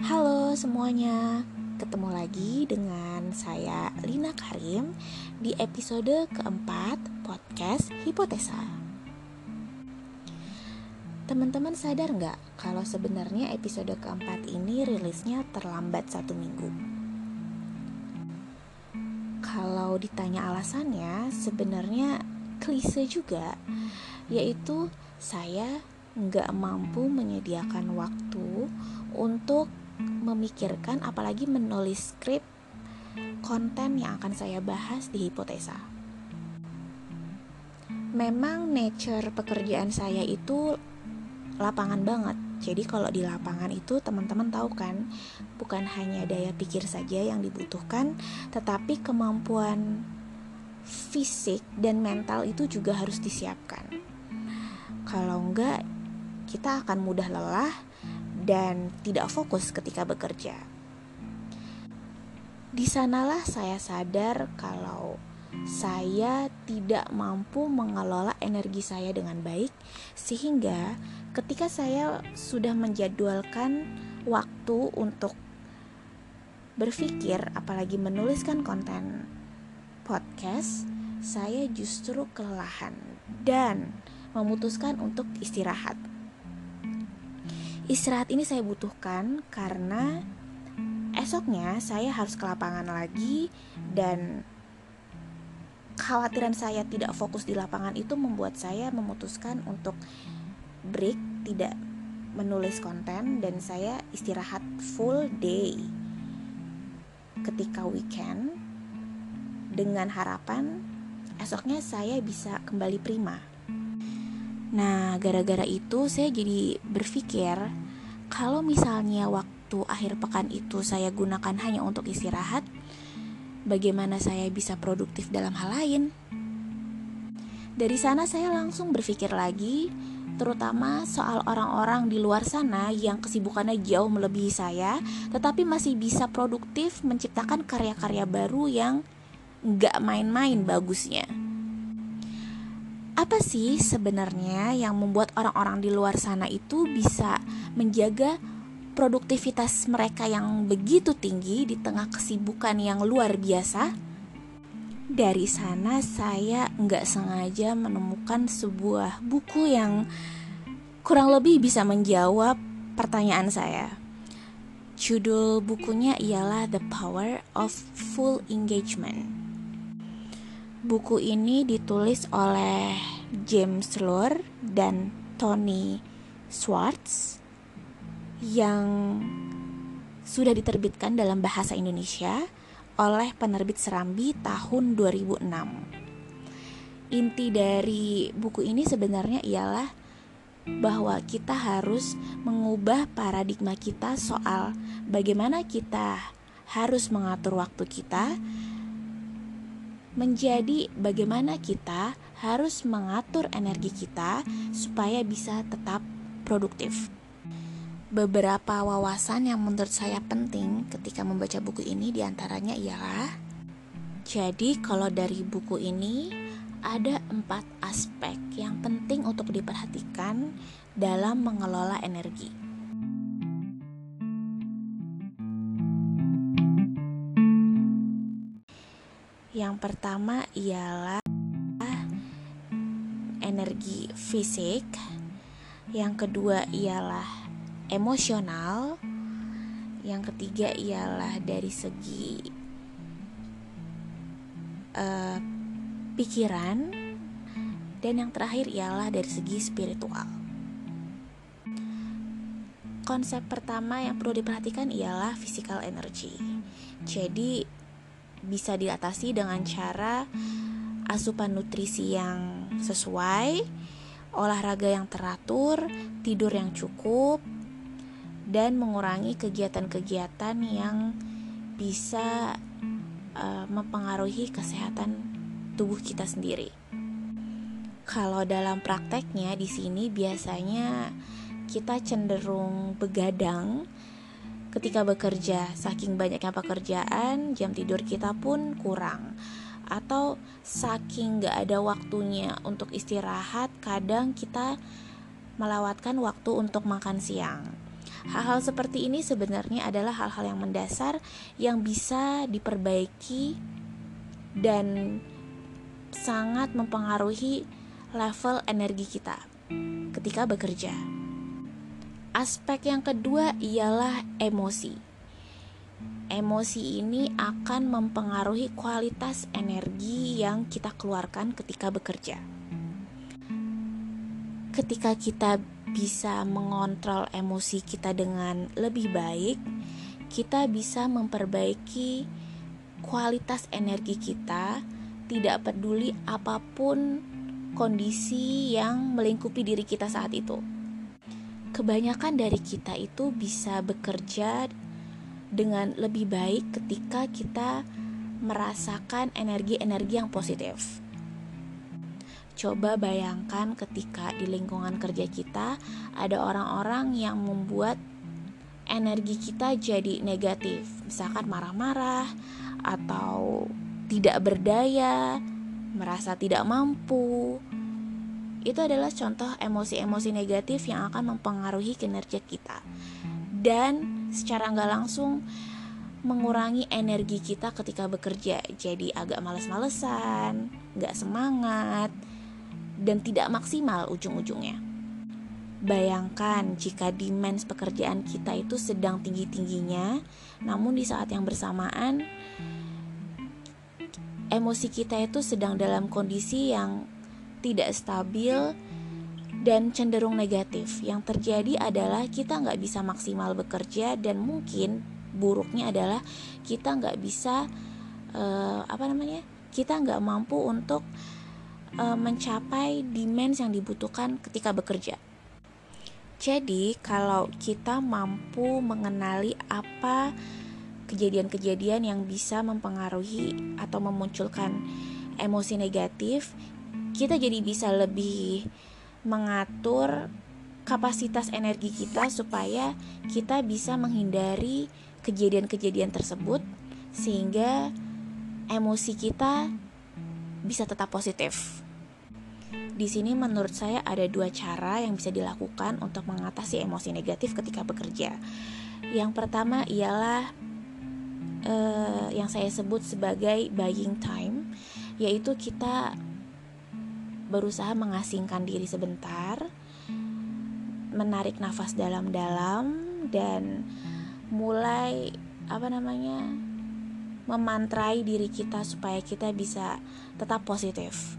Halo semuanya, ketemu lagi dengan saya Lina Karim di episode keempat podcast Hipotesa. Teman-teman sadar nggak kalau sebenarnya episode keempat ini rilisnya terlambat satu minggu? Kalau ditanya alasannya, sebenarnya klise juga, yaitu saya nggak mampu menyediakan waktu untuk memikirkan apalagi menulis skrip konten yang akan saya bahas di hipotesa. Memang nature pekerjaan saya itu lapangan banget. Jadi kalau di lapangan itu teman-teman tahu kan, bukan hanya daya pikir saja yang dibutuhkan, tetapi kemampuan fisik dan mental itu juga harus disiapkan. Kalau enggak, kita akan mudah lelah dan tidak fokus ketika bekerja. Di sanalah saya sadar kalau saya tidak mampu mengelola energi saya dengan baik, sehingga ketika saya sudah menjadwalkan waktu untuk berpikir, apalagi menuliskan konten podcast, saya justru kelelahan dan memutuskan untuk istirahat. Istirahat ini saya butuhkan karena esoknya saya harus ke lapangan lagi dan kekhawatiran saya tidak fokus di lapangan itu membuat saya memutuskan untuk break, tidak menulis konten dan saya istirahat full day ketika weekend dengan harapan esoknya saya bisa kembali prima. Nah, gara-gara itu saya jadi berpikir kalau misalnya waktu akhir pekan itu saya gunakan hanya untuk istirahat, bagaimana saya bisa produktif dalam hal lain? Dari sana saya langsung berpikir lagi, terutama soal orang-orang di luar sana yang kesibukannya jauh melebihi saya, tetapi masih bisa produktif menciptakan karya-karya baru yang nggak main-main bagusnya apa sih sebenarnya yang membuat orang-orang di luar sana itu bisa menjaga produktivitas mereka yang begitu tinggi di tengah kesibukan yang luar biasa? Dari sana saya nggak sengaja menemukan sebuah buku yang kurang lebih bisa menjawab pertanyaan saya. Judul bukunya ialah The Power of Full Engagement. Buku ini ditulis oleh James Lure dan Tony Schwartz yang sudah diterbitkan dalam bahasa Indonesia oleh penerbit Serambi tahun 2006. Inti dari buku ini sebenarnya ialah bahwa kita harus mengubah paradigma kita soal bagaimana kita harus mengatur waktu kita menjadi bagaimana kita harus mengatur energi kita supaya bisa tetap produktif. Beberapa wawasan yang menurut saya penting ketika membaca buku ini di antaranya ialah Jadi kalau dari buku ini ada empat aspek yang penting untuk diperhatikan dalam mengelola energi. Yang pertama ialah energi fisik. Yang kedua ialah emosional. Yang ketiga ialah dari segi uh, pikiran. Dan yang terakhir ialah dari segi spiritual. Konsep pertama yang perlu diperhatikan ialah physical energy. Jadi bisa diatasi dengan cara asupan nutrisi yang sesuai, olahraga yang teratur, tidur yang cukup, dan mengurangi kegiatan-kegiatan yang bisa uh, mempengaruhi kesehatan tubuh kita sendiri. Kalau dalam prakteknya di sini biasanya kita cenderung begadang. Ketika bekerja saking banyaknya pekerjaan jam tidur kita pun kurang atau saking gak ada waktunya untuk istirahat kadang kita melewatkan waktu untuk makan siang Hal-hal seperti ini sebenarnya adalah hal-hal yang mendasar yang bisa diperbaiki dan sangat mempengaruhi level energi kita ketika bekerja. Aspek yang kedua ialah emosi. Emosi ini akan mempengaruhi kualitas energi yang kita keluarkan ketika bekerja. Ketika kita bisa mengontrol emosi kita dengan lebih baik, kita bisa memperbaiki kualitas energi kita, tidak peduli apa pun kondisi yang melingkupi diri kita saat itu. Kebanyakan dari kita itu bisa bekerja dengan lebih baik ketika kita merasakan energi-energi yang positif. Coba bayangkan ketika di lingkungan kerja kita ada orang-orang yang membuat energi kita jadi negatif, misalkan marah-marah atau tidak berdaya, merasa tidak mampu. Itu adalah contoh emosi-emosi negatif yang akan mempengaruhi kinerja kita dan secara nggak langsung mengurangi energi kita ketika bekerja jadi agak males-malesan, nggak semangat, dan tidak maksimal ujung-ujungnya. Bayangkan jika demand pekerjaan kita itu sedang tinggi-tingginya, namun di saat yang bersamaan emosi kita itu sedang dalam kondisi yang tidak stabil dan cenderung negatif. Yang terjadi adalah kita nggak bisa maksimal bekerja dan mungkin buruknya adalah kita nggak bisa uh, apa namanya kita nggak mampu untuk uh, mencapai demand yang dibutuhkan ketika bekerja. Jadi, kalau kita mampu mengenali apa kejadian-kejadian yang bisa mempengaruhi atau memunculkan emosi negatif, kita jadi bisa lebih mengatur kapasitas energi kita supaya kita bisa menghindari kejadian-kejadian tersebut sehingga emosi kita bisa tetap positif. Di sini menurut saya ada dua cara yang bisa dilakukan untuk mengatasi emosi negatif ketika bekerja. Yang pertama ialah uh, yang saya sebut sebagai buying time, yaitu kita berusaha mengasingkan diri sebentar, menarik nafas dalam-dalam dan mulai apa namanya memantrai diri kita supaya kita bisa tetap positif.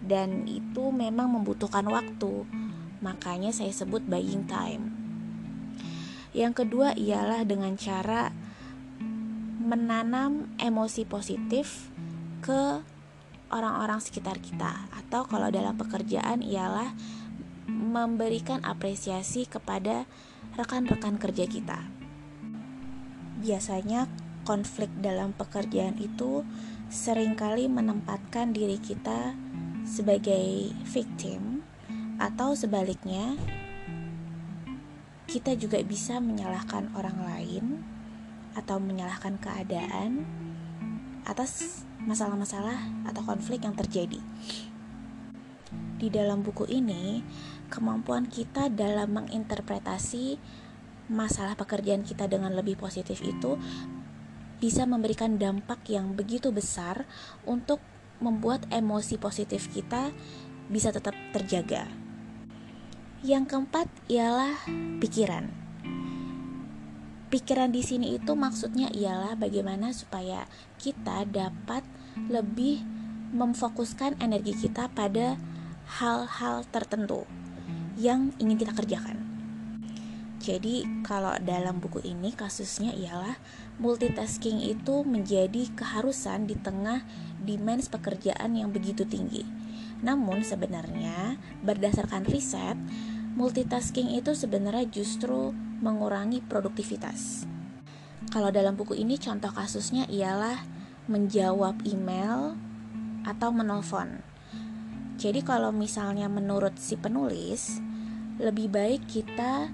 Dan itu memang membutuhkan waktu. Makanya saya sebut buying time. Yang kedua ialah dengan cara menanam emosi positif ke orang-orang sekitar kita atau kalau dalam pekerjaan ialah memberikan apresiasi kepada rekan-rekan kerja kita. Biasanya konflik dalam pekerjaan itu sering kali menempatkan diri kita sebagai victim atau sebaliknya kita juga bisa menyalahkan orang lain atau menyalahkan keadaan atas masalah-masalah atau konflik yang terjadi. Di dalam buku ini, kemampuan kita dalam menginterpretasi masalah pekerjaan kita dengan lebih positif itu bisa memberikan dampak yang begitu besar untuk membuat emosi positif kita bisa tetap terjaga. Yang keempat ialah pikiran. Pikiran di sini itu maksudnya ialah bagaimana supaya kita dapat lebih memfokuskan energi kita pada hal-hal tertentu yang ingin kita kerjakan. Jadi, kalau dalam buku ini kasusnya ialah multitasking itu menjadi keharusan di tengah demand pekerjaan yang begitu tinggi. Namun sebenarnya berdasarkan riset, multitasking itu sebenarnya justru mengurangi produktivitas. Kalau dalam buku ini contoh kasusnya ialah menjawab email atau menelpon. Jadi kalau misalnya menurut si penulis, lebih baik kita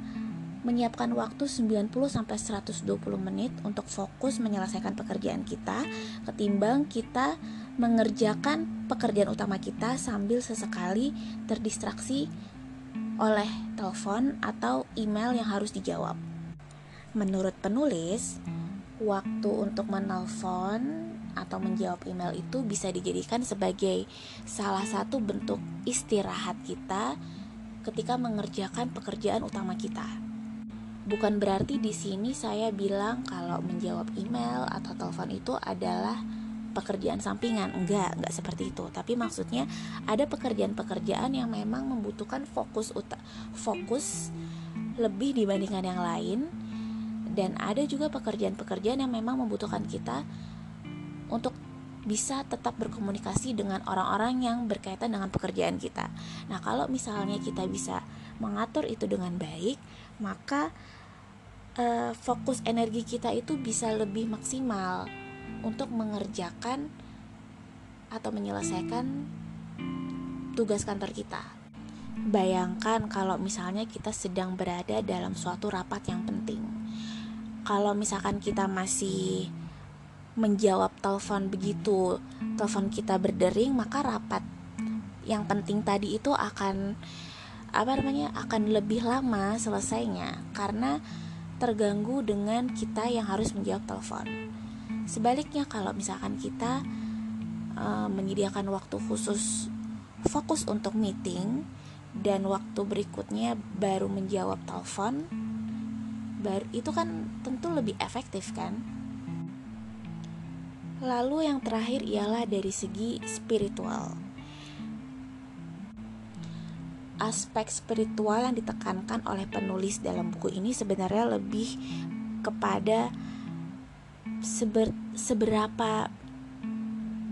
menyiapkan waktu 90 sampai 120 menit untuk fokus menyelesaikan pekerjaan kita ketimbang kita mengerjakan pekerjaan utama kita sambil sesekali terdistraksi oleh telepon atau email yang harus dijawab. Menurut penulis, waktu untuk menelpon atau menjawab email itu bisa dijadikan sebagai salah satu bentuk istirahat kita ketika mengerjakan pekerjaan utama kita. Bukan berarti di sini saya bilang kalau menjawab email atau telepon itu adalah pekerjaan sampingan. Enggak enggak seperti itu. Tapi maksudnya ada pekerjaan-pekerjaan yang memang membutuhkan fokus fokus lebih dibandingkan yang lain. Dan ada juga pekerjaan-pekerjaan yang memang membutuhkan kita untuk bisa tetap berkomunikasi dengan orang-orang yang berkaitan dengan pekerjaan kita. Nah, kalau misalnya kita bisa mengatur itu dengan baik, maka uh, fokus energi kita itu bisa lebih maksimal untuk mengerjakan atau menyelesaikan tugas kantor kita. Bayangkan kalau misalnya kita sedang berada dalam suatu rapat yang penting. Kalau misalkan kita masih menjawab telepon begitu telepon kita berdering, maka rapat yang penting tadi itu akan apa namanya akan lebih lama selesainya karena terganggu dengan kita yang harus menjawab telepon. Sebaliknya kalau misalkan kita uh, menyediakan waktu khusus fokus untuk meeting dan waktu berikutnya baru menjawab telepon, baru itu kan tentu lebih efektif kan? Lalu yang terakhir ialah dari segi spiritual. Aspek spiritual yang ditekankan oleh penulis dalam buku ini sebenarnya lebih kepada seber, seberapa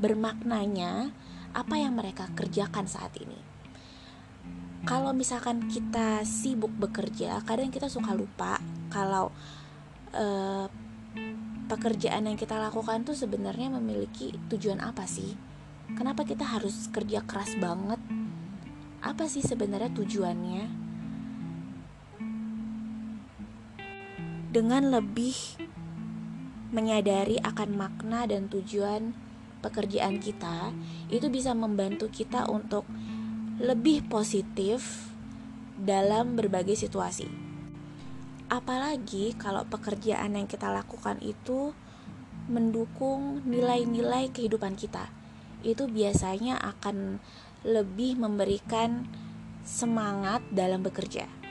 bermaknanya apa yang mereka kerjakan saat ini. Kalau misalkan kita sibuk bekerja, kadang kita suka lupa kalau uh, pekerjaan yang kita lakukan tuh sebenarnya memiliki tujuan apa sih? Kenapa kita harus kerja keras banget? Apa sih sebenarnya tujuannya? Dengan lebih menyadari akan makna dan tujuan pekerjaan kita itu bisa membantu kita untuk lebih positif dalam berbagai situasi. Apalagi kalau pekerjaan yang kita lakukan itu mendukung nilai-nilai kehidupan kita. Itu biasanya akan lebih memberikan semangat dalam bekerja.